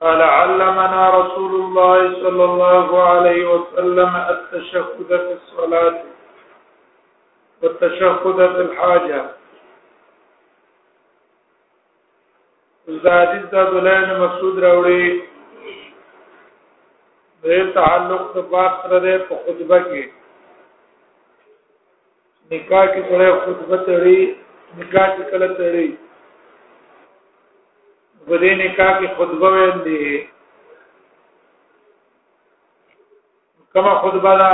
قال علمنا رسول الله صلى الله عليه وسلم التشهد في الصلاة والتشهد في الحاجة زادت دا دلائن مسعود راوڑی دې تعلق د باب سره ده په خطبه کې نکاح کې سره خطبه تړي نکاح کې کله تړي په دې نکاح کې خطبه ویل دي کما خطبه دا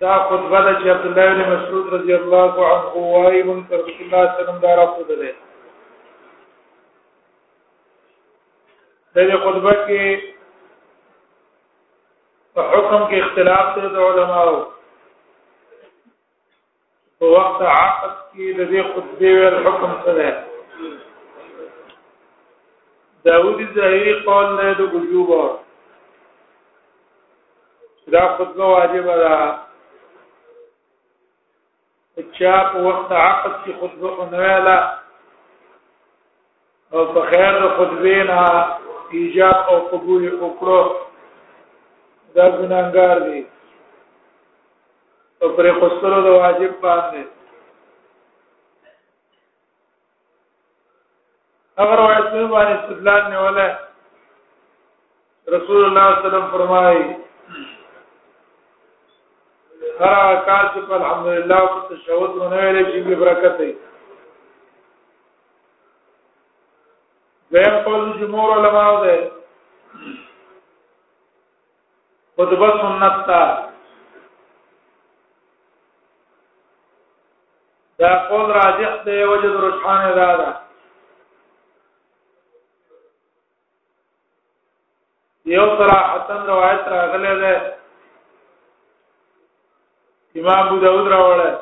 دا خطبه دا چې عبد الله بن مسعود رضی الله عنه وايي من رسول الله صلی الله علیه وسلم دا راځو ده د دې خطبه کې په حکم کې اختلاف دی د علماو په وخت عقد کې د دې خطبه ویل حکم څه دی داودی ظاهری قول نه د وجوب دا خطبه واجب ده چا په وخت عقد کې خطبه نه ویله او په خیر د خطبه نه ایجاب او قبول وکړو دا ګناګار دي او پر خسرو د واجب باندې اگر وایسته باندې استدلال نه ولا رسول الله صلی الله علیه وسلم فرمایي هر کار چې په الحمدلله او تشهود باندې ویل شي به برکت دی دیم قول جمهور علماء ده خطبه سنت تا دا قول راجح دی وجد رجحان دا ده یو صراحتن روایت راغلی ده امام ابو داود راوړل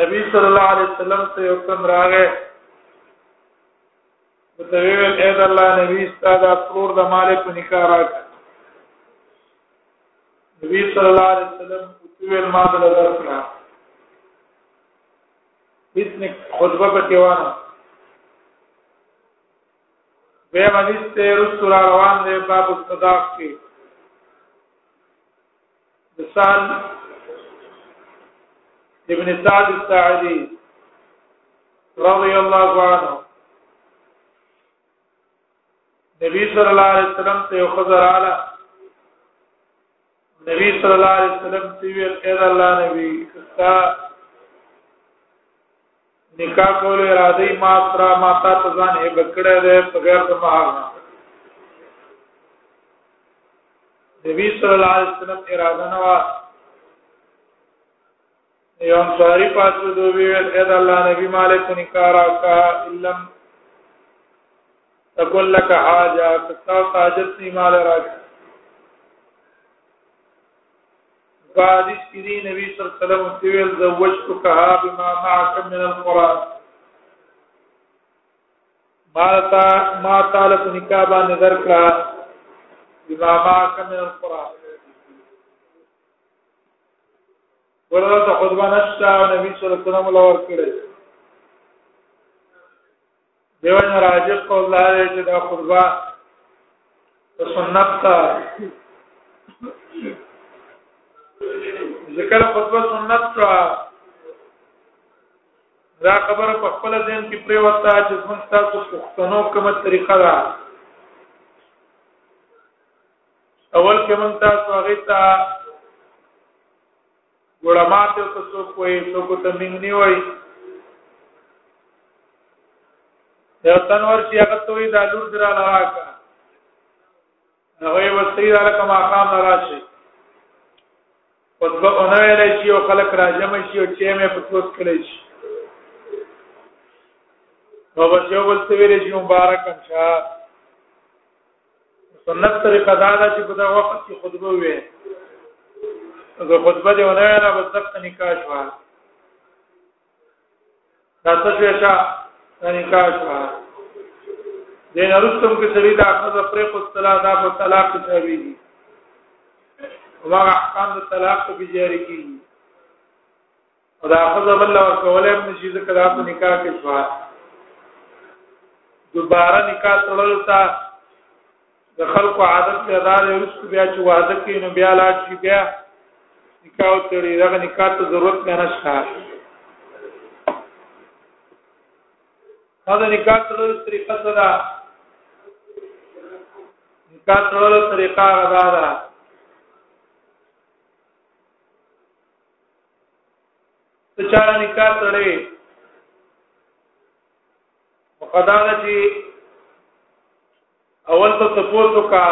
نبی صلی الله علیه وسلم ته یو کم راغی ته ویل اې د الله نبی ستاسو د پرور د مال په نکاح راکړه نبی صلی الله علیه وسلم ویل ما د درکړه حدیث نه خطبه په تیوانو به حدیث ته رسول روان دی باب صداق کې مثال ابن سعد الساعدي رضي الله عنه نبی صلی الله علیه وسلم ته یو خزر اعلی نبی صلی الله علیه وسلم ته ویل اې الله نبی کستا نکاح کول اراده ما سره ما تا ته ځان هې بکړه ده په غیر د مہر نه نبی صلی الله علیه وسلم اراده نه وا یو انصاری پاسو دو ویل اې د الله نبی مالک نکار او کا علم تکون لك حاجه کتا حاجت نه مال راځي بعدیث کې دی نبی صلی الله علیه وسلم ویل زوجتک بما معك من القران ماتا ما تعالی په نکاح باندې درکړه بما معك من القران ورته ته خطبه نشته نبی صلی الله علیه وسلم لور کړی دیو نه راځي په الله دې چې دا خطبه په سنت تا ذکر خطبه سنت کا دا خبره په خپل ځین کې پریوتا چې موږ تاسو پښتنو کومه طریقه ده اول کې مونږ تاسو هغه ته ګړمات او تاسو کوی څوک ته مين نه وای یو تنور چې هغه ته وی دا لور درا لراکا هغه وستی را کوم اقام راشي اوس به اونې لای شي او خلک راجم شي او چې مې پتوس کړی شي نو بس یو بل څه ویل شي مبارک انشاء سنت طریقه دا ده چې په دا وخت کې خطبه وي اگر خطبه دی ونه را بس تک نکاح شو دا څه شو شا نکاح شو دین ارستم کې سړي دا خپل پر خو طلاق دا په طلاق حسابي دي هغه احکام د طلاق په جاری کیږي او دا خزه بل ورکولای هم نشي ځکه دا په نکاح کې شو دوباره نکاح تړلو ته د خلکو عادت له دار ورسته بیا چې وعده کوي نو بیا لاړ شي بیا نکاح تړي دا نکاح ته ضرورت نه نشته دا نکاح تړلو طریقه څه ده نکاح تړلو طریقه غدا ده ته چا نکاح تړې مقدار چې اول ته تاسو کا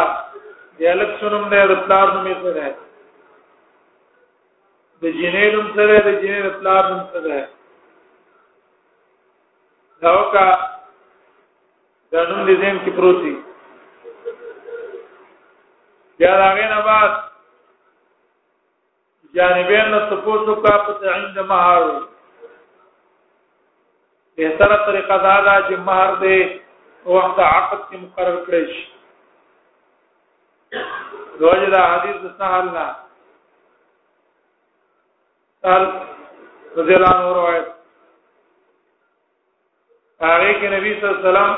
د الک سنم نه د پلار نوم یې سره د جنې نوم سره د جنې د پلار نوم سره دا کا د نوم دې زم کې پروتي بیا دا غنه بعد جانبین نه تاسو کا پته عند مہر به تر طریقه دا ده چې مہر دې وخت عقد کې مقرر کړی شي روز دا حدیث سهل نه سهل رضی الله عنه روایت هغه کې نبی صلی الله علیه وسلم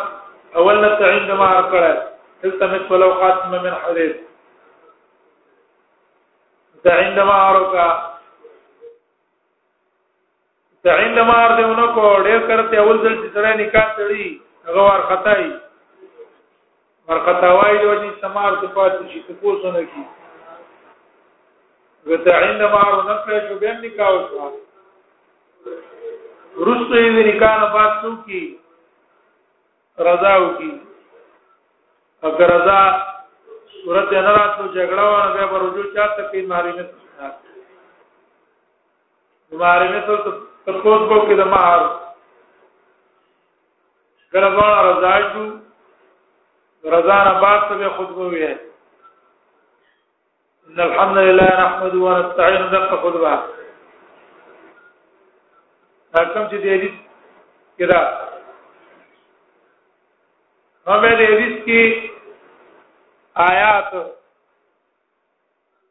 اول نه تعین د مار کړه التمس ولو خاتم من حدید تعین د مار کا تعین د مار دیونه کو ډیر کرته اول ځل چې سره نکاح تړي هغه ور خطای مرقتاوای د وجه استعمار ته پاتې شي ته پوسو نه کی وته عند مارو نه کړې شو بیا نکاح وشو ورسته یې نکاح نه پات شو کی رضا وکي اگر رضا صورت نه راتلو جګړه ونه بیا ورجو چاته کې ماری نه ماری نه ته تاسو په کې د مار کله دواړه رضا شو رضا نه بعد ته خطبه وی ان الحمد لله نحمده ونستعينه دغه خطبه دا کوم چې د حدیث کې دا هم د حدیث کې آیات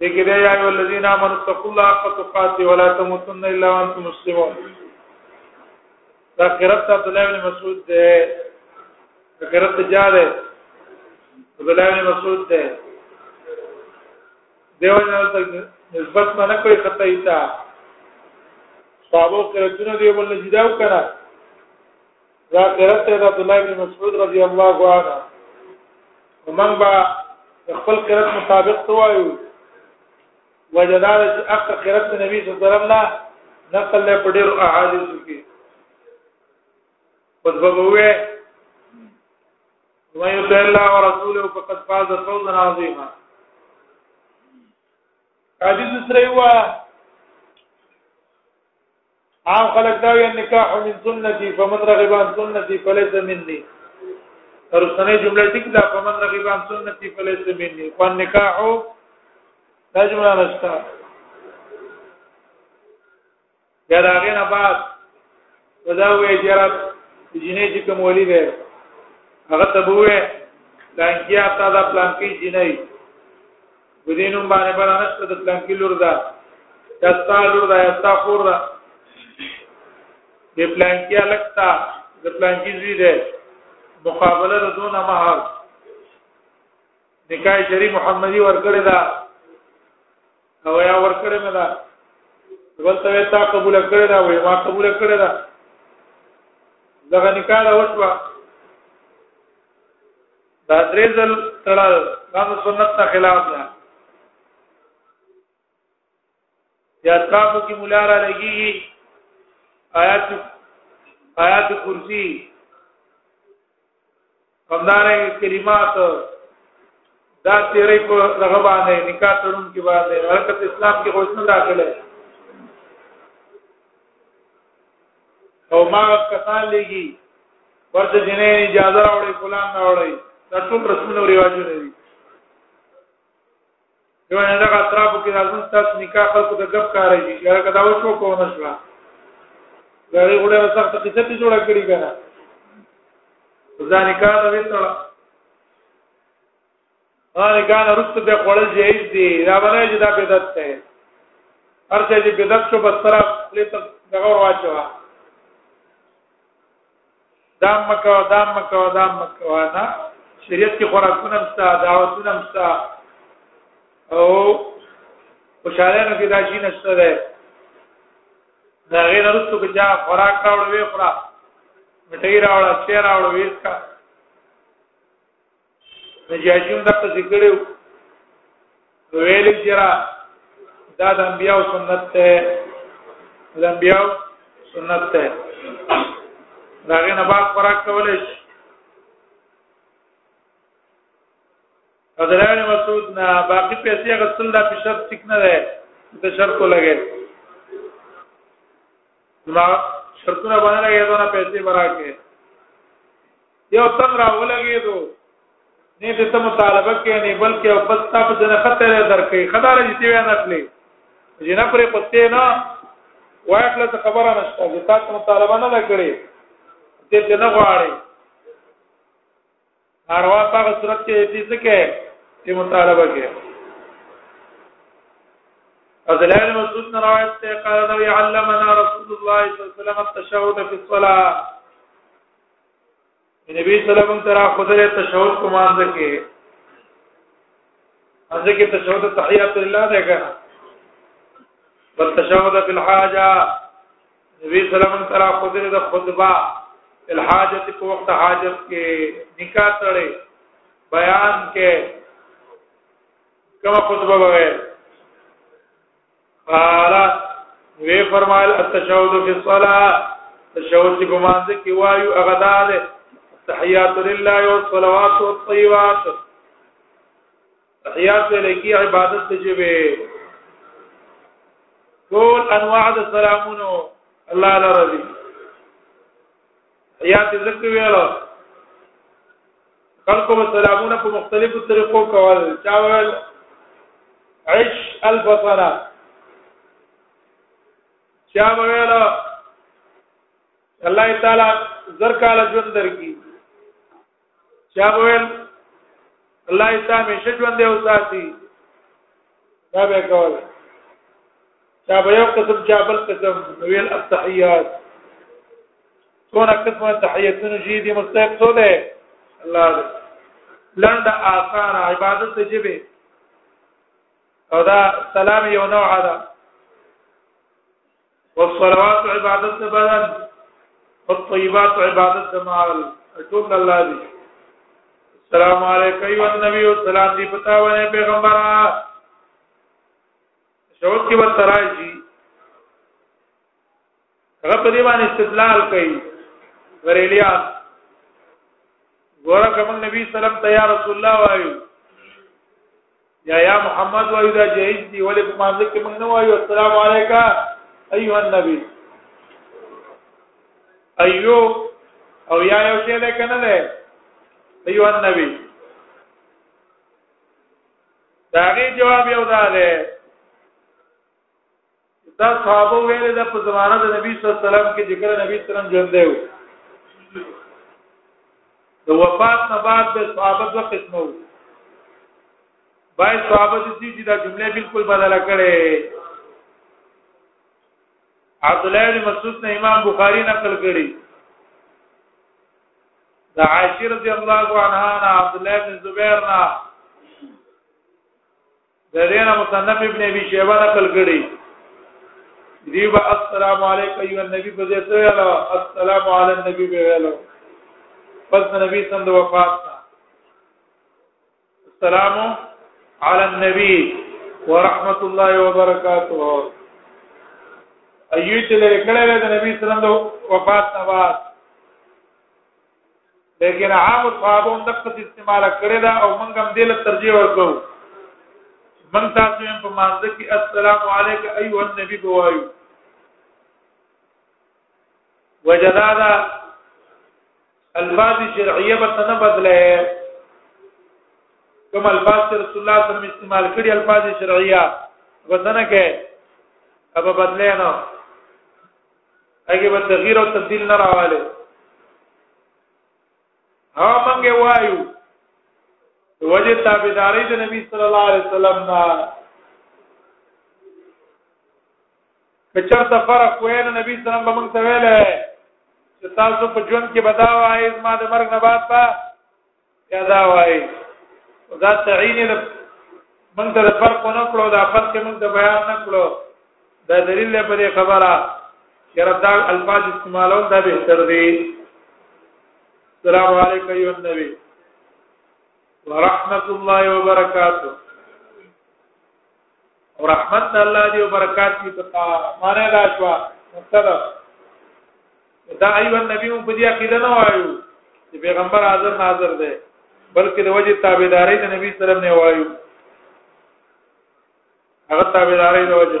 لیکي دی یا ایو الذین آمنوا اتقوا الله حق تقاته ولا تموتن الا وانتم مسلمون دا قرات عبد الله بن مسعود ده قرات جاره عبد الله بن مسعود ده دیو نه نسبت نه کوي خطا ایتا صحابه قراتونه دی بل جدا وکړه دا قرات د عبد الله بن مسعود رضی الله عنه ومن با خپل قرات مطابق توایو وجدار چې اقا قرات نبی صلی الله علیه وسلم نه نقل له پډیر احادیث کې پس بووی ومن يطع الله ورسوله فقد فاز فوزا عظيما حدیث سره عام خلک دا وی نکاح من سنتي فمن رغب عن سنتي فليس مني رسنه جمله ټیک دا فمن رغب عن سنتي فليس مني فالنکاح دا جمله نشته بیا دا غین بعد ودا وی جرات جنې چې کوم ولي ده هغه ته بوې لانکیا تا دا پلان کې جنې د دې نوم باندې بل نشته د پلانکی لور ده یا ستا لور ده یا ستا خور ده د پلانکی الکتا د پلانکی زوی ده مقابله د دون مہر نکاح شری محمدی ورکړی دا او یا ورکړی مې دا ولته تا قبول کړی دا وای ما قبول کړی دا دغه نکاح وشوه دا درې ځل تړل دا د سنت نه خلاف ده یا تاسو کې مولا را لګي آیات آیات کرسی همدارې کلمات دا تیرې په دغه باندې نکاح تړون کې باندې حرکت اسلام کې غوښنه داخله او ما کسان لګي ورته جنې اجازه راوړي فلان راوړي دا ټول رسمونه او رواجونه دي یو نه دا اطراف کې راځم تاسو نکاح خلکو ته غب کاري شي هغه کدا وشو کو نه شو غړي غړي سخت قصه ته جوړه کړی کنه ځان نکاح ته وتړه ان کان رست به خړل جهیز دی دا باندې چې دا بدعت ده ارته چې بدعت شو بس طرف لته دغه واچوا دا مکه دا مکه دا مکه وانا شریعت کې خوراکونه مستا دعوتونه مستا او خوشاله نه کې دا شي نشته ده دا غیر رستو کې چا خوراک راوړوي خورا مټی راوړا چیر راوړوي اسکا نجاشیم دا په ذکر یو ویل چې را دا د انبیاء سنت ته د انبیاء سنت ته دا غي نه باغ پراک کولای شي حضرت مسعود نه باقی پیسې غسل دا په شرط ټیک نه ده ته شرط لګي ما شرطونه باندې لګېدو نه پیسې براکې یو تم را ولګېدو نه دې ته مطالبه کې نه بلکې او بس تاسو جن خطر درکې خدای راځي تی نه تلې جن پرې پته نه واخله ته خبره نشته چې تاسو مطالبه نه کړې دې نه غواړي اروا په هغه صورت کې دې څه کې چې مطالبه کې او دلائل مسعود نے روایت سے قال لو علمنا رسول الله صلی الله علیه وسلم التشهد في الصلاه نبی صلی الله علیه وسلم ترا خدای تشهد کو مان ځکه ځکه کې تشهد تحیات الله ده کنه والتشهد في الحاجه نبی سلام تعالی خدای د خطبه الحاجت په وخت حاجت کې نکاح تړي بیان کې کومه خطبه وغه قال وی فرمایل التشهد فی الصلاه تشهد چې په مانځ کې وایو اغداد تحیات لله والصلوات والطیبات تحیات ویل کی عبادت ته جوه ټول انواع د سلامونو الله لره دي تحیات ذکر ویل خلکو سلامونه په مختلفو طریقو کول چا ویل عش الف سنه چا ویل الله تعالی زر کال ژوند درکې چا ویل الله یې تا مشه ژوند دی او ساتي دا به کول چا به یو قسم چا بل قسم ویل التحیات څونه قسمه تحیاتونه شي دي مستحق څو ده الله دې لنډه آسان عبادت ته جيبه او دا سلام یو نوع ده والصلوات عبادت د بدن والطيبات عبادت د مال ټول الله دی السلام علیکم ایو نبی او سلام دی پتا باندې پیغمبر شوت کې وترای شي هغه په دې باندې استدلال کوي وریلیا ګوره کوم نبی سلام ته یا رسول الله وایو یا یا محمد وایو دا جهیز دی ولی په مانځه کې موږ نه وایو السلام علیکا ایها النبی ایو او یا یو شی ده کنه ده ایها النبی داغه جواب یو ده دا صحابه ویل دا په زمانه د نبی صلی الله علیه وسلم کې چې کله نبی صلی الله علیه وسلم ژوند دی د وفات نه بعد د صحابه دوه قسمه وو بای صحابه دي چې دا جمله بالکل بدله کړي عبد الله بن مسعود نه امام بخاری نقل کړي د عائشه رضی الله عنها نه عبد الله بن زبیر نه د دینه مصنف ابن ابي شيبه نقل کړي دی با السلام علیک ایو النبی په دې ته ویلو السلام علی النبی به ویلو پس د نبی سم د وفات السلام علی النبی ورحمت الله وبرکاته ایو چې لري کړه د نبی سلام د وفات نه بعد لیکن عام صحابه هم دغه استعمال کړی دا او موږ هم دې له ترجیح ورکو موږ تاسو هم په مانځ کې السلام علیک ایها النبی بوایو وجدادا الفاظ شرعیه به نه بدله کوم الفاظ چې رسول الله صلی الله علیه وسلم استعمال کړي الفاظ شرعیه وزنه کې ابا بدله نه هغه به تغییر او تبديل نه راواله ها مونږ وایو وجه تابعداري د نبی صلی الله علیه وسلم نه کچرته فرق وین نبی صلی الله علیه وسلم مونږ ته ویل چې تاسو په ژوند کې بداو آیز ما د مرګ نه بعد په یا دا وایي دا تعین له موږ ته فرق نه کړو دا فرق موږ ته بیان نه کړو دا دلیل له پرې خبره چې ردا الفاظ استعمالول دا به تر دې السلام علیکم ایو نبی ورحمت الله وبرکاته او رحمت د الله دی او برکات دی په تا معنی دا شو مقصد دا ایو نبی په دې عقیده نه وایو چې پیغمبر حاضر ناظر دی بلکې د وجه تابعداري د نبی صلی الله علیه وسلم نه وایو هغه تابعداري د وجه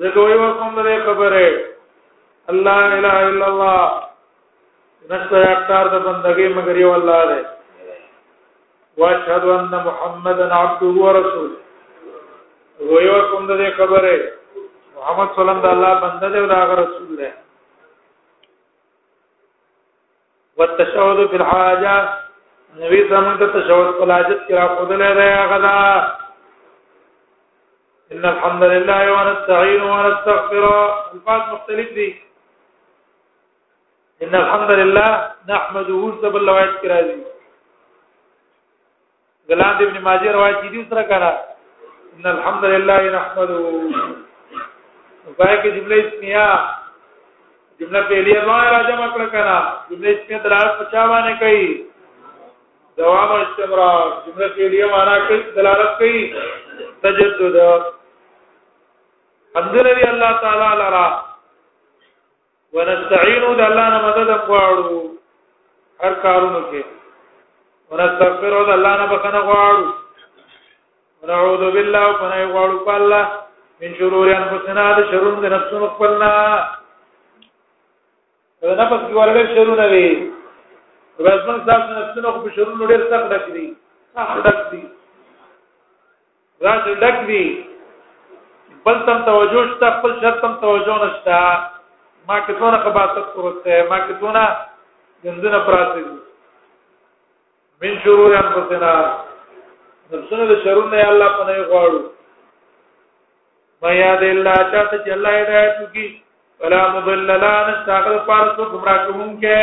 زه دوی ورکوم دې خبره الله الا الا الله نشته اختیار د بندګۍ مگر یو الله دی واشهد ان محمدن عبده ورسوله دوی ورکوم دې خبره محمد صلی الله علیه وسلم د الله بنده دی او د رسول دی والتشهد في الحاجه نبی زمون ته تشهد په حاجت کې را خودل دی غدا ان الحمد لله ونستعين ونستغفر الفاظ مختلف دي ان الحمد لله نحمده سب الوایت کرا دي غلام ابن ماجه روایت کې دي سره کړه ان الحمد لله نحمده پای کې جمله اسمیه جمله پیلیه ما راځه مکړه کړه جمله اسمیه دلالت پچا باندې کوي دوام استمرار جمله پیلیه معنا کوي دلالت کوي تجدد حمد لله الله تعالی لرا ونستعینو د الله نه مدد غواړو هر کارونو کې ونستغفرو د الله نه بخنه غواړو ونعوذ بالله فنا غواړو په الله من شرور انفسنا د شرور د نفسونو خپلنا دا نه پس کې ورغل شرور نه وي ورځمن تاسو نفسونو په شرور ډېر سخت ډک دي سخت ډک دي راز ډک دی بل تم توجه شته خپل شرط تم توجه نشته ما کې څونه خبرت پروسته ما کې څونه ګندنه پراته دي من شرور انفسنا نفسنا د شرور نه الله په نه غواړو میا دې الله چاته چې الله هدایت کی ولا مضل لا نستغفر پار څو گمراه کوونکې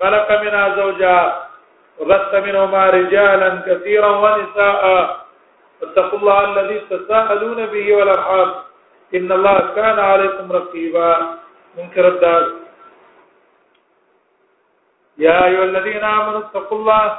خلق منها زوجها وبث منهما رجالا كثيرا ونساء اتقوا الله الذي تساءلون به والارحام ان الله كان عليكم رقيبا منكر الدار يا ايها الذين امنوا اتقوا الله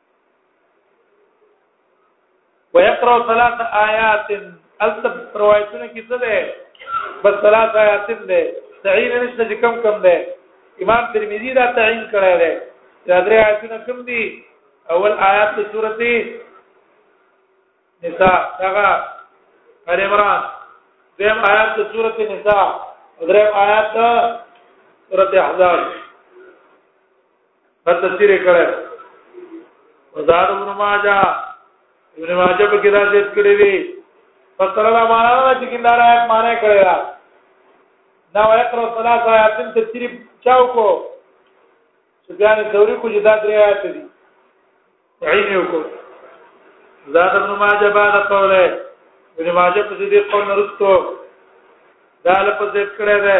ويقرأ ثلاث آيات التب روايتونه کې څه ده بس ثلاث آيات ده تعین نشته چې کم کم ده امام ترمذی دا تعین کړی دی دا درې آیاتونه کم دي اول آیات د سورته نساء هغه ال عمران دیم آیات د سورته نساء دریم آیات سورته احزاب دا تفسیر کړه وزار ابن ماجه ابن ماجه په کې دا ذکر کړی دی فسر الله معنا چې کیندار آیات معنی کړی دا دا وقرا ثلاث آیات تفسیر چاو کو سفیان ثوری کو جدا درې آیات دي عین یو کو زاد ابن ماجه بعد قوله ابن ماجه په دې قول نرستو دا لپاره ذکر کړی دی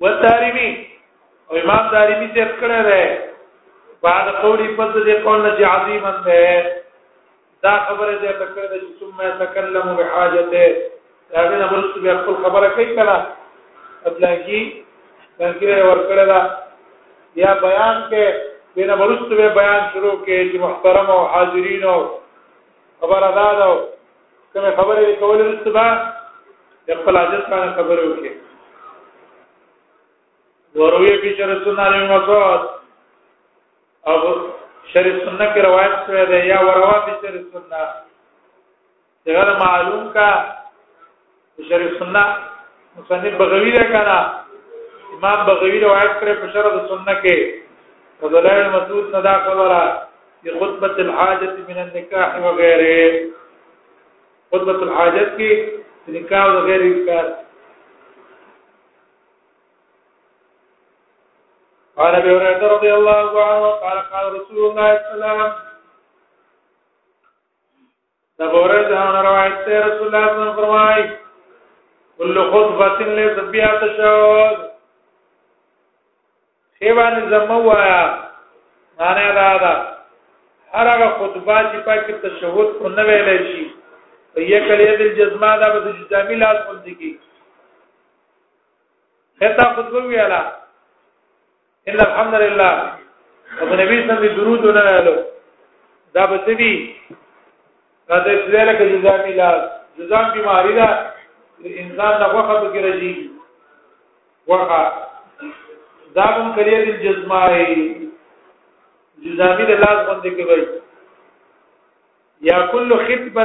والدارمي او امام دارمي ذکر کړی دی بعد قولی پس دې قول نه چې عظیما ده دا خبره دې تکړه ده چې ثم يتكلم بحاجته دا نه مرست بیا خپل خبره کوي کړه اپلاکی تنکره ورکړه دا یا بیان کې بنا مرست به بیان شروع کې چې محترم او حاضرین او خبر ادا ده کومه خبره یې کولې وروسته به خپل حاجت باندې خبره وکړي وروي کې چې رسول الله مسعود او شریف سنت کې روایت شوی دی یا وروا به شریف سنت څنګه معلوم کا شرح سنه مصنف بغوی ده کنه امام بغوی روایت کړی په شرح سنه کې فضلائل مسعود صدا خبره في خطبه الحاجه من النکاح وغيره خطبه الحاجه کې نکاح او غیر انکار قال ابي هريره رضي الله عنه قال قال رسول الله صلى الله عليه وسلم دبوره جهان روایت ته رسول الله صلی الله علیه وسلم فرمای کل خطبه ليس بها تشهد خیبان زمو وایا معنی دا ده هر هغه خطبه چې پکې تشهود کو نه ویل شي یې کړي د جزما دا به د جامع لاس مونږ کې خطا خطبه ویاله ان الحمد لله او د نبی صلی درود نه لاله دا به سدي دا د اسلام کې جزام لا جزام بیماری دا انسان نه وخت کې راځي وخا دا هم کړی د جزمای جزامی د لاس باندې کوي یا کل خطبه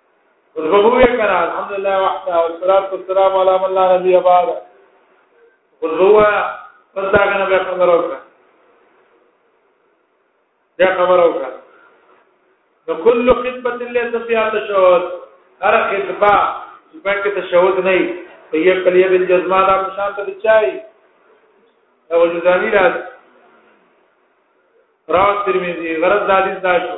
اوس به وې کنه الحمدلله وحده والصلاه والسلام علی من لا نبی بعد اوس هو پس دا کنه به خبر وکړه دا خبر وکړه نو کل خطبه ليس فيها تشهد هر خطبه چې پکې تشهد نه وي په یو کلیه بل جزما دا شان ته چای او جزامي راځي راو ترمذي غرض حدیث دا شو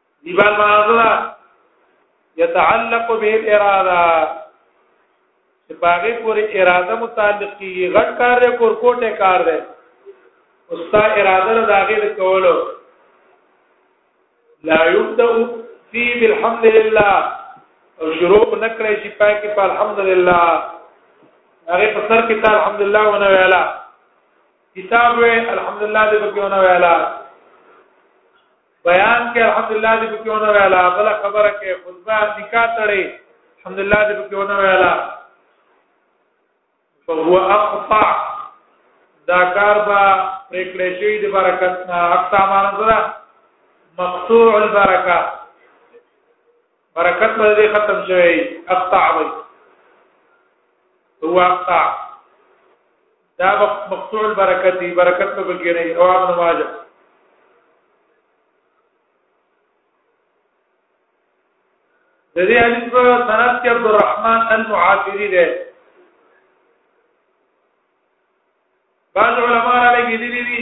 دی بل معنا يتعلق به الاراده چې باغې پورې اراده متعلق کیږي غټ کار دی کور کوټه کار دی اوستا اراده نه داغه د کولو لا يبدا في بالحمد لله او شروع نکړی چې پای کې په الحمد لله هغه په سر کې ته الحمد لله ونه ویلا کتاب وې الحمد لله دې په کې ونه ویلا بیان کې الحمدلله دې په کېونه ویلا بل خبره کې خطبه نکاح تړي الحمدلله دې په کېونه ویلا فهو اقطع دا کار با پرکړې شي د برکت نه اقطع معنا سره مقطوع البرکه برکت به دې ختم شي اقطع وي هو اقطع دا مقطوع البرکت دی برکت په کې نه او ابن ماجه د دې حدیث په سند کې عبد الرحمن المعافری دی بعض علماء علیه دي دي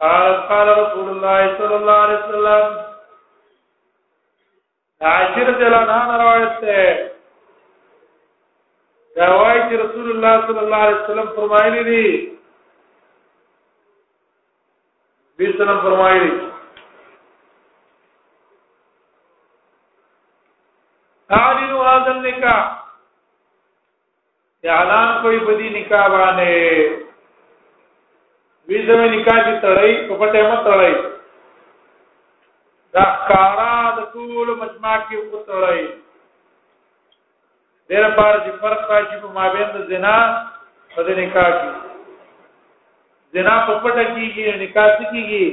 قالت قال رسول الله صلى الله عليه وسلم عاشر جلانان روایت ده دا وایي چې رسول الله صلی الله علیه وسلم فرمایلی دي بیس سلام فرمایلی تعلن هذا النکاح اعلان کوي په دې نکاح باندې وی زمې نکاح دې تړای په پټه مت تړای دا کارا د ټول مجمع کې وتړای دیر پار چې فرق راشي په مابین د زنا او د نکاح کې زنا په پټه کېږي نکاح کېږي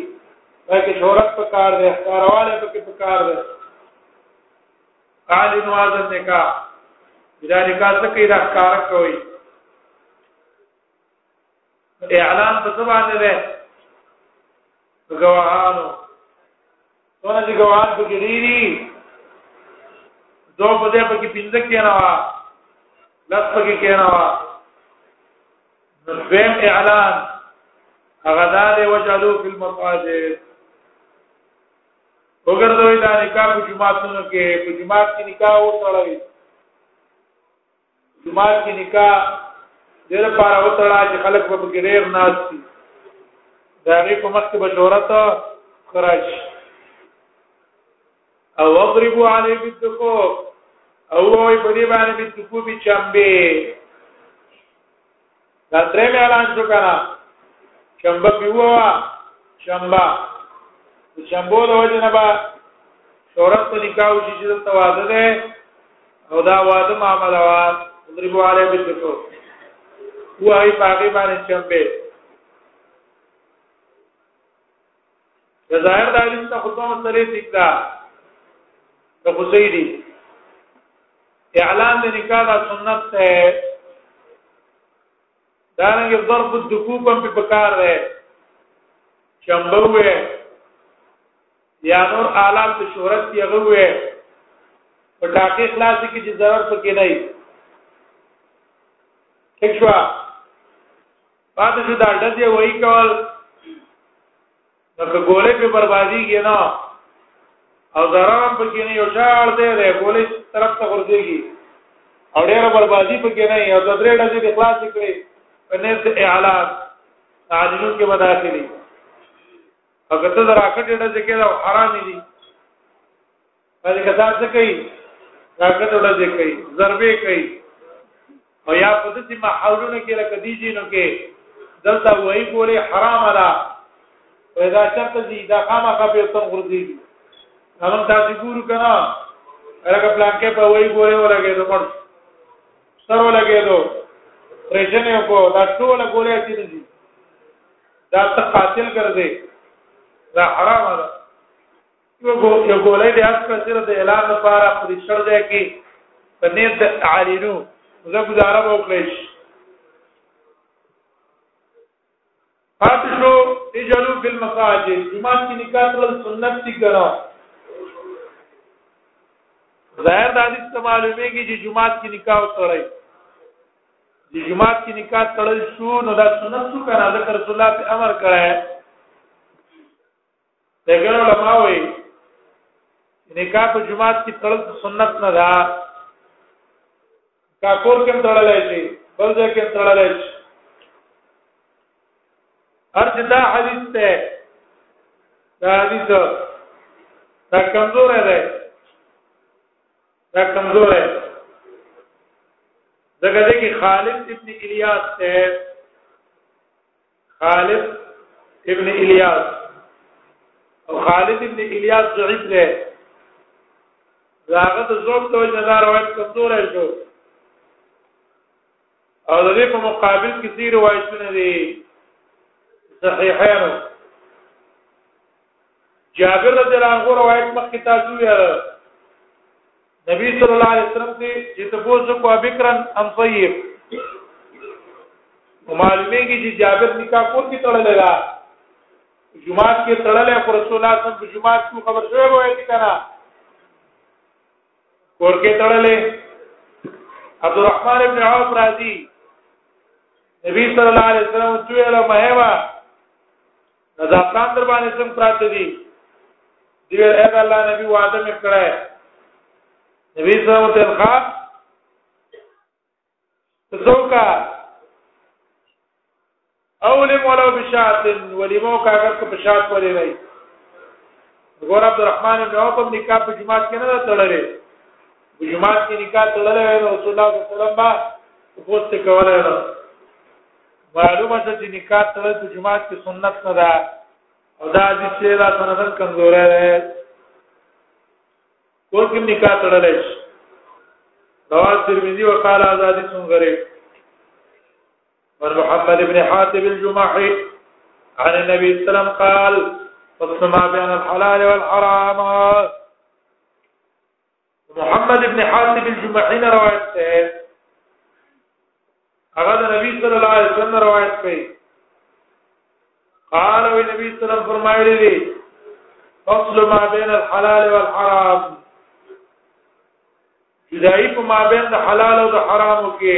پکې شهرت په کار دی کارواله پکې په کار دی قال نواز النکاح دا نکاح څه کې دا کار کوي اعلان په څه باندې ده غواهانو څونه چې غواهان په کې ډیری دوه په دې په کې پنځه کې نه وا لس په کې کې نه وا دویم اعلان هغه دا دی وجلو فی المساجد وګرځوي دا نکاح په جماعتونو کې په جماعت کې نکاح وتړوي جماعت کې نکاح ډېر پاره وتړا چې خلک په کې ډېر ناز دي دا غي په مخ کې بشورت خراج او اضربوا عليه بالدقوق او وای په دې باندې بالدقوق چمبه دا درې مې اعلان شو کنه شنبه پیوا شنبه د شنبه د وجه نه با شورت ته نکاح شي چې د واده ده او دا واده معاملې وا دربو علی به شکو وای پاګې باندې شنبه د ظاهر د حدیث نه خطبه مسلې ذکر د حسینی اعلان د نکاح د سنت ته دا نه یو ضرب د دکوب په پکار دی چمبوه یا نور آلات د شهرت کې غوې په ټاکي خلاص کې چې ضرر پکې نه وي ښه پاتې شو دا ډز یې وای کول نو که ګولې په بربادي کې نه او زرام په کې نه یو شاړ دی د ګولې طرف ته ورځيږي او ډېره بربادي په کې نه یو د درې ډزې د خلاص کړي په نس اعلان تعلیمو کې بداخلي هغه ته راکټې ډزې کې دا حرام دي بعضې کسان څه کوي راکټ ورځې کوي ضربې کوي او یا په داسې ماحولونو کې لکه دي جینو کې دلته وایي ګورې حرامه ده پیدا چرته دي دا خامخا په تن غورځي هغه تاسو ګورو کنه هغه پلان کې په وایي ګورې ولګې نو مړ سر ولګې دو پرېشن یو کو دا ټول ګولې چې دي دا ته قاتل ګرځي دا حرامه ده یو ګو یو ګولې د اس په سر د اعلان لپاره په دې شړ ځای کې په نیت د عالینو زه گزاره وکړې پاتې شو اجلو فی المساجد جمعه کې نکاح تل سنت دي کړه ظاهر د حدیث ته معلومه کې چې جمعه کې نکاح وکړي د جمعه کې نکاح تړل شو نو دا سنت شو کنه ذکر رسول الله په امر کړه دغه علماء وي نکاح په جماعت کې تړل سنت نه ده کا کور کې تړلای شي بل ځای کې تړلای شي ارج دا حدیث ته دا حدیث دا کمزور دی دا کمزور دی دغه دې کې خالد ابن الیاس ته خالد ابن الیاس او خالد ابن الیاس ضعیف دی داغه د زوم د وجه دا روایت کمزور شو او د دې په مقابل کې څه روایتونه دي صحیحانو جابر رضی الله عنه روایت مخکې تاسو یې نبی صلی الله علیه وسلم ته چې تاسو کو ابکرن ام طیب معلومه کې چې جابر نکاح کور کې تړلې ده جمعات کې تړلې پر رسول الله صلی الله علیه وسلم جمعات کو خبر شوی وای دي کنه کور کې تړلې عبدالرحمن ابن عوف راضی نبی صلی الله علیه وسلم ته ویل مهما دا زعفران در باندې څنګه پراته دي دی ویل اې الله نبی وعده مې کړای نبی صلی الله علیه وسلم څوکا اولم ولو بشات ولمو کاغر کو بشات ولې نه غور عبد الرحمن بن عوف په نکاح په جماعت کې نه تړلې په جماعت کې نکاح تړلې رسول الله صلی الله علیه وسلم با پوسټ کولای معلومه ده چې نکاح تړل په جماعت کې سنت نه ده او دا د سیرا سندن کمزورې ده کور کې نکاح تړل شي رواه ترمذی وقال ازادی سنگری ور محمد ابن حاتب الجماحي عن النبي صلى الله عليه وسلم قال فصل ما بين الحلال والحرام محمد ابن حاتب الجمعي نه روایت ده هغه د نبی صلی الله علیه وسلم روایت کوي قال وی نبی صلی الله علیه وسلم فرمایلی دی فصل ما بین الحلال والحرام جدائی په ما بین د حلال او د حرامو کې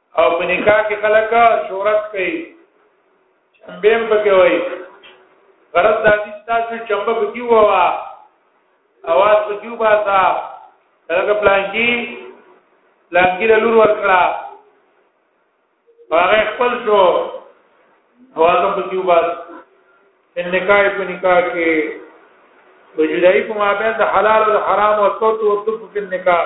او په نکاح کې خلک شورت کوي چمبیم پکې وای غرض د حدیث تاسو چمبه پکې ووا اواز پکې وباسا هغه پلان کې پلان کې لور ورکړه هغه خپل شو اواز پکې وباس ان نکاح په نکاح کې بجدای په مابین د حلال او حرام او توت او توت په نکاح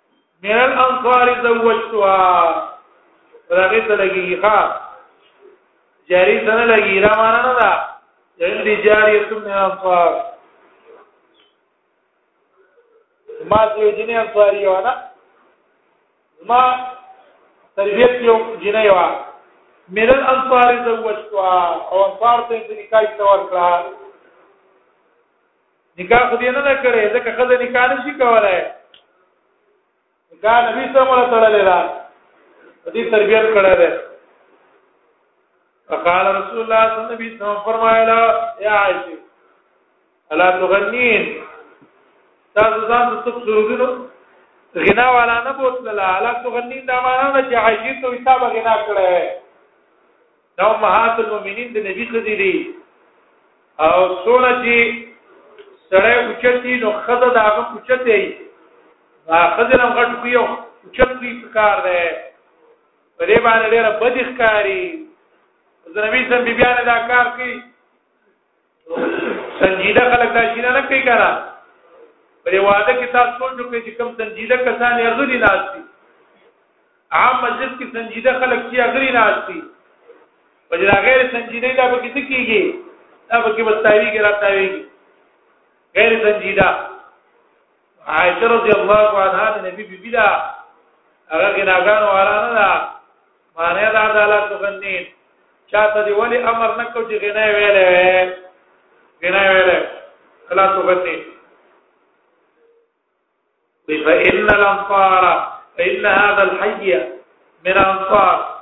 من الانصار زوجتها راغې ته لګي ښا جاری سره لګي را معنا نه ده عندي جاری تم من الانصار ما دې جنې انصاری و نه ما تربيت یو جنې و من الانصار زوجتها او انصار ته نکاح ته ورکړه نکاح خو دې نه کړې ځکه خزه نکاح نشي کولای دا نبی سره مړه تړلې ده دې تربيت کړه ده فقال رسول الله صلی الله علیه وسلم فرمایلا یا عائشه الا تغنین تاسو ځان د څه سرودونو غنا والا نه بوتله الا تغنین دا معنا نه چې عائشه ته حساب غنا کړه دا امهات المؤمنین د نبی خدي دي او څونه چې سره اوچتي نو خزه دا هغه اوچتي هي دا خزه لم غټ کیو اوچت کی کار ده په دې باندې ډېر بدخکاری زنوی سم بیبیانه دا کار کوي سنجیده خلک دا شي نه کوي کنه پرې واده کې تاسو سوچ وکړئ چې کم سنجیده کسان یې غلي ناشتي عام مجلس کې سنجیده خلک چې غلي ناشتي په جلا غیر سنجیده دا به کیږي کیږي دا به کې بستاوی کې راتاویږي غیر سنجیده عائشه رضی الله عنها د نبی بیبی دا هغه غناګان والا نه دا معنی دا د الله تغنین چاته دی ولی امر نکو چې غنا ویلې غنا ویلې الله تغنین فإن الأنصار فإن هذا الحي من أنصار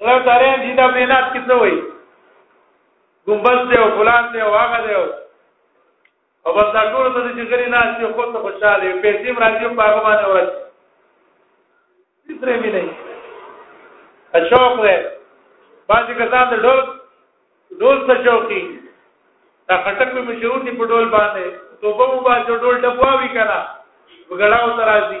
دا ساريان چې دا بلینات کې څه وایي ګمبز دی او فلان دی او هغه دی او بس دا ټول ته چې غری نه چې خو ته خوشاله یې پیسې مرادي په هغه باندې ورځ ترې مې نه اشوق دی باندې کسان د ډول ډول څه شوقي دا خټک به مشهور دی په ډول باندې توبه مو باندې ډول ډبواوي کنه وګړاو ترازی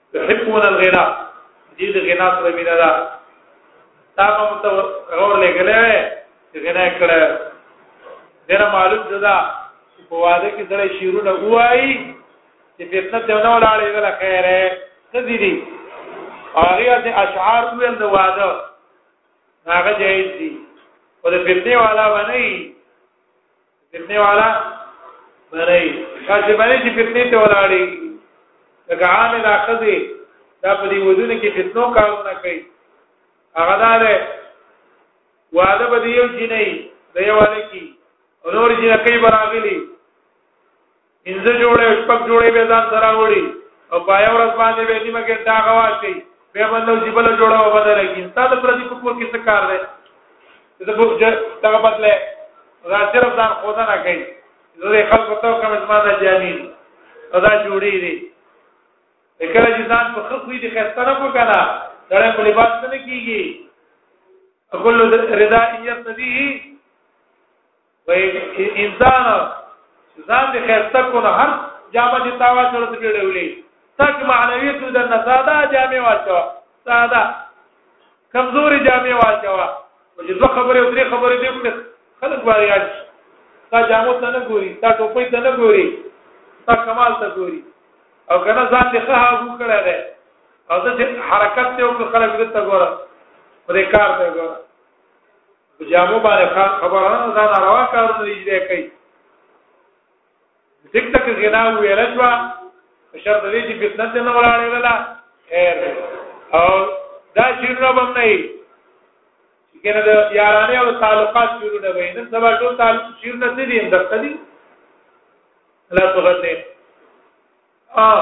يحبون الغنا دې د غنا سره مینا ده تا به مت اور لګلې چې غنا کړه ډېر معلوم ده چې په واده کې سره شیرونه وایي چې فتنه ته نه ولاړې ولا خیره ندی دي هغه د اشعار ویل د واده هغه جایز دي او د فتنه والا باندې فتنه والا بری تاسو باندې چې فتنه ته ولاړی لکه عامه راخذي دا په دې ودونه کې فتنو کارونه کوي هغه دا ده واده به یو جنې دی واده کی نور جنې کوي براغلی انځه جوړې شپږ جوړې به ځان سره وړي او پای ورځ باندې به نیمه کې دا غوا شي به مطلب چې بل جوړه و بدل کی انسان پر دې په کور کې څه کار دی زه به دا بدله دا صرف ځان خوده نه کوي زه خلکو ته کوم زما د جامي دا جوړې دي کله چې ځان په خپل دې خسته نه کو کنه دا په لباس نه کیږي کل رداء يرتديه وای انسان ځان دې خسته کو نه هر جامه چې تاوا سره دې ډولې تک معنوي تو د نساده جامه واچو ساده کمزوري جامه واچو چې دوه خبرې او درې خبرې دې وکړي خلک وایي اج تا جامو ته نه ګوري تا ټوپۍ ته نه ګوري تا کمال ته ګوري او کنه ځان دې ښه هغه کړه ده او ته حرکت ته وکړه خلک دې ته ګوره پرې کار ته ګوره په جامو باندې خبره نه دا ناروا کارونه اجرا کوي ټیک ټک غنا ویل شو په شرط دې چې فتنه ته نه ولاړې ولا خیر او دا شیرونه بم نه وي کنه د یارانه او تعلقات شروع نه وي نن سبا ټول تعلق شیر نه دي هم درته دي لا تغنه اه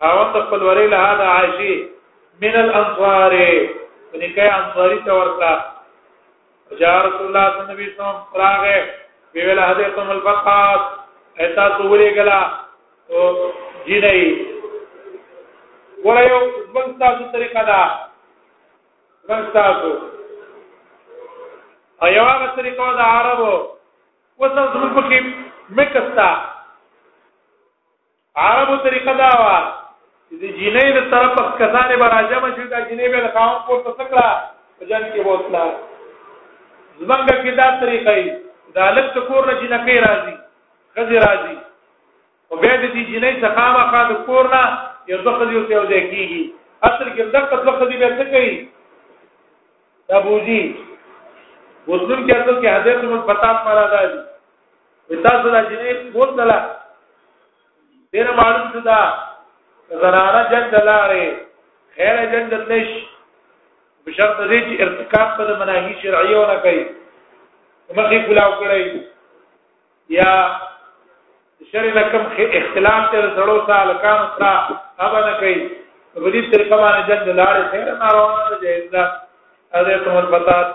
خاوند د خپل ورې له هدا عائشه من الانصار ونکه انصاری ته ورکړه جاء رسول الله صلی الله علیه وسلم راغه ویل هدیتم الفقات ایتا تو ولې غلا او جنای ورایو څنګه تاسو طریقه دا څنګه تاسو ایو هغه طریقه دا عربو وسه زموږ پکې مکستا عربو طریقه دا و چې د جینۍ د طرف کسانې به راجمه شي دا جینۍ به د خاون کور ته سکړه په جن کې ووتله زمنګ کې دا طریقه ای دا لک ته کور نه جنکې راځي خځې راځي او به د دې جینۍ څخه مخه د کور نه یو ځخه یو ته وځي کیږي اصل کې دغه څه خدي به څه کوي دا بوزي مسلم کې اصل کې حضرت من پتا پر راځي تاسو لا جنې بوتله ډیر معلوم شو دا زنانه جنگ دلاره خیر جنگ دلش بشرط دې چې ارتکاب په مناهي شرعي ونه کوي مخې کلاو کړی یا شرع لکم اختلاف تر سړو سره لکان سره هغه نه کوي په دې طریقه باندې جنگ دلاره خیر نه روانه ده جایز ده اده تمر پتات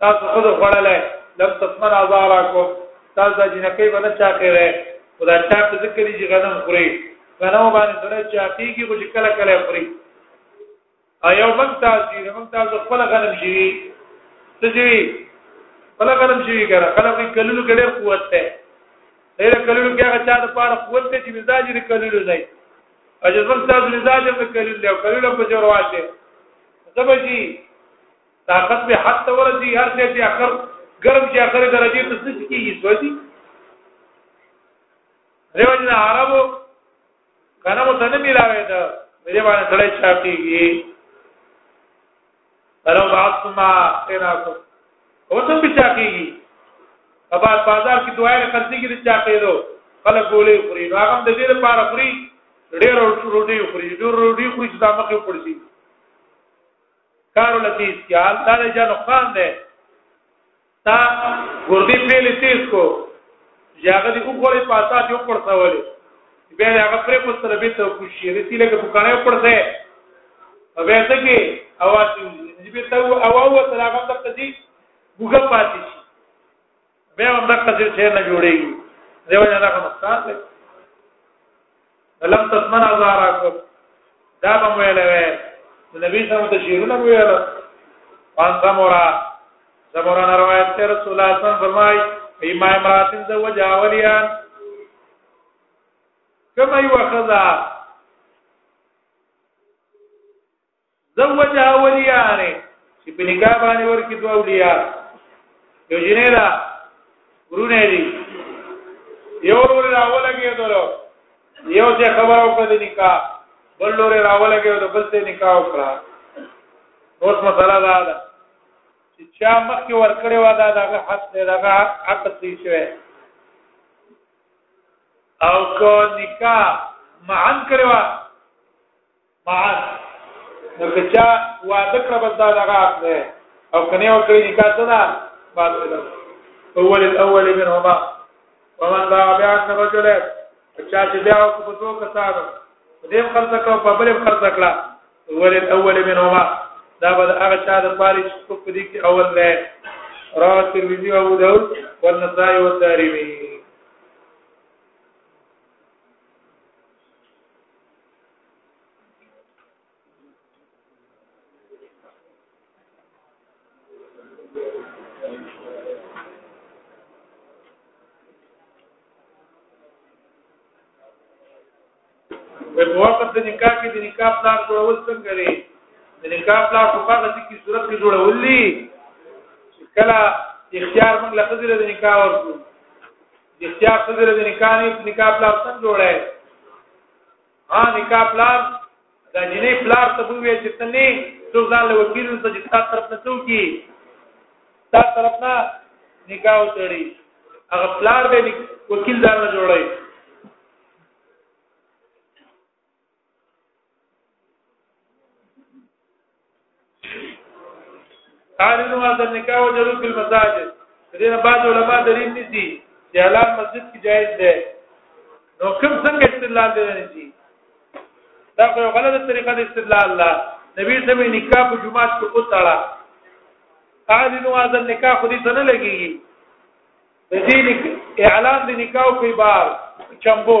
تاسو خود خوړلې لم تسمن ازاراکو تاسو د جنکې باندې چا کړې خدا چا په ذکر دي غنم خوري غنم باندې سره چا کیږي خو کله کله خوري ایو من تاسو دې من تاسو خپل غنم شي څه شي خپل غنم شي ګره خلک کلونو کې ډېر قوت ته ډېر کلونو کې هغه چا د پاره قوت ته چې مزاج یې کلونو نه اجازه من تاسو مزاج یې کلونو له کلونو په جوړ واشه زبجی طاقت به حد ته ورځي هر څه چې اخر ګرم چې اخر درجه ته څه کیږي سوځي دیو جن عربو کنه مو تنه ملاوي دا مې باندې سړی شاکیږي ولو بعثما خيراتو اوسم به شاکیږي ابا بازار کې دوه خرڅي کې شاکېدو خلک ګولې خوري نو هغه د دې لپاره خوري ډېر روټي خوري ډېر روټي خوري چې دا مخې پړسي کارو لتی سیال دا له جنو خان دی تا ګردی پیلی تیز کو یاغه دی وګوري پاتا دی وکړ سوالي بیا هغه پرې کو سره به ته خوشی رتی لکه په کانه وکړ ځای او بیا ته کې اواز دی به ته او او سره هغه ته دي ګوګه پاتې شي به هم د قصې شعر نه جوړيږي دیو نه دا نقصان دی لم تسمن ازارکم دا به ویل وی نبی صلی الله علیه شعرونه ویل وان سمورا سمورا روایت ته رسول الله صلی الله علیه فرمای ایما امراتن زوج اولیان کما یو خذا زوجها ولیانه چې په نکاح باندې ورکی دوه اولیا یو جنې دا ورونه دي یو ور راولګي دلو یو چې خبر او کړي نکاح بل لور راولګي او بل ته نکاح وکړه اوس مسله دا ده چې چا مخکې ور کړی و دا دغه حق دی دغه حق دی شوی او کو نکاح معن کړی و معاذ نو که چا وعده کړه بس دا دغه حق دی او کنه وکړي نکاح څه ده باطل اول الاول منهما ومن باع بعن رجل چا چې بیا او په دوه کسانو دې خرڅ کړو په بل خرڅ کړه اول الاول منهما دا به هغه چا د پاره چې په دې کې اول نه رواه ترمذی او ابو داود والنسائي والدارمي په موافقت د نکاح کې د نکاح پلان جوړول څنګه دی د نکاح پلان په هغه ځکه صورت کې جوړول دي چې کله اختیار موږ له خزر د نکاح ورکو د اختیار خزر د نکاح نه نکاح پلان څنګه جوړه ها نکاح پلار دا جنې پلار ته ووې چې ته نه څو ځان له وکیل ته چې تاسو طرف نه څوک کی تاسو طرف نه نکاح وتړي هغه پلار به وکیل دار نه جوړي قانون هذا النکاح وجلوس في المساجد دغه بعض علما دلیل نسی چې اعلان مسجد کې جایز دی نو کوم څنګه استدلال دی نسی دا خو غلطه طریقه د استدلال ده نبی سمې نکاح په جمعات کې وتاړه قانون هذا النکاح خو دې څنګه لګیږي د دې اعلان د نکاح په بار چمبو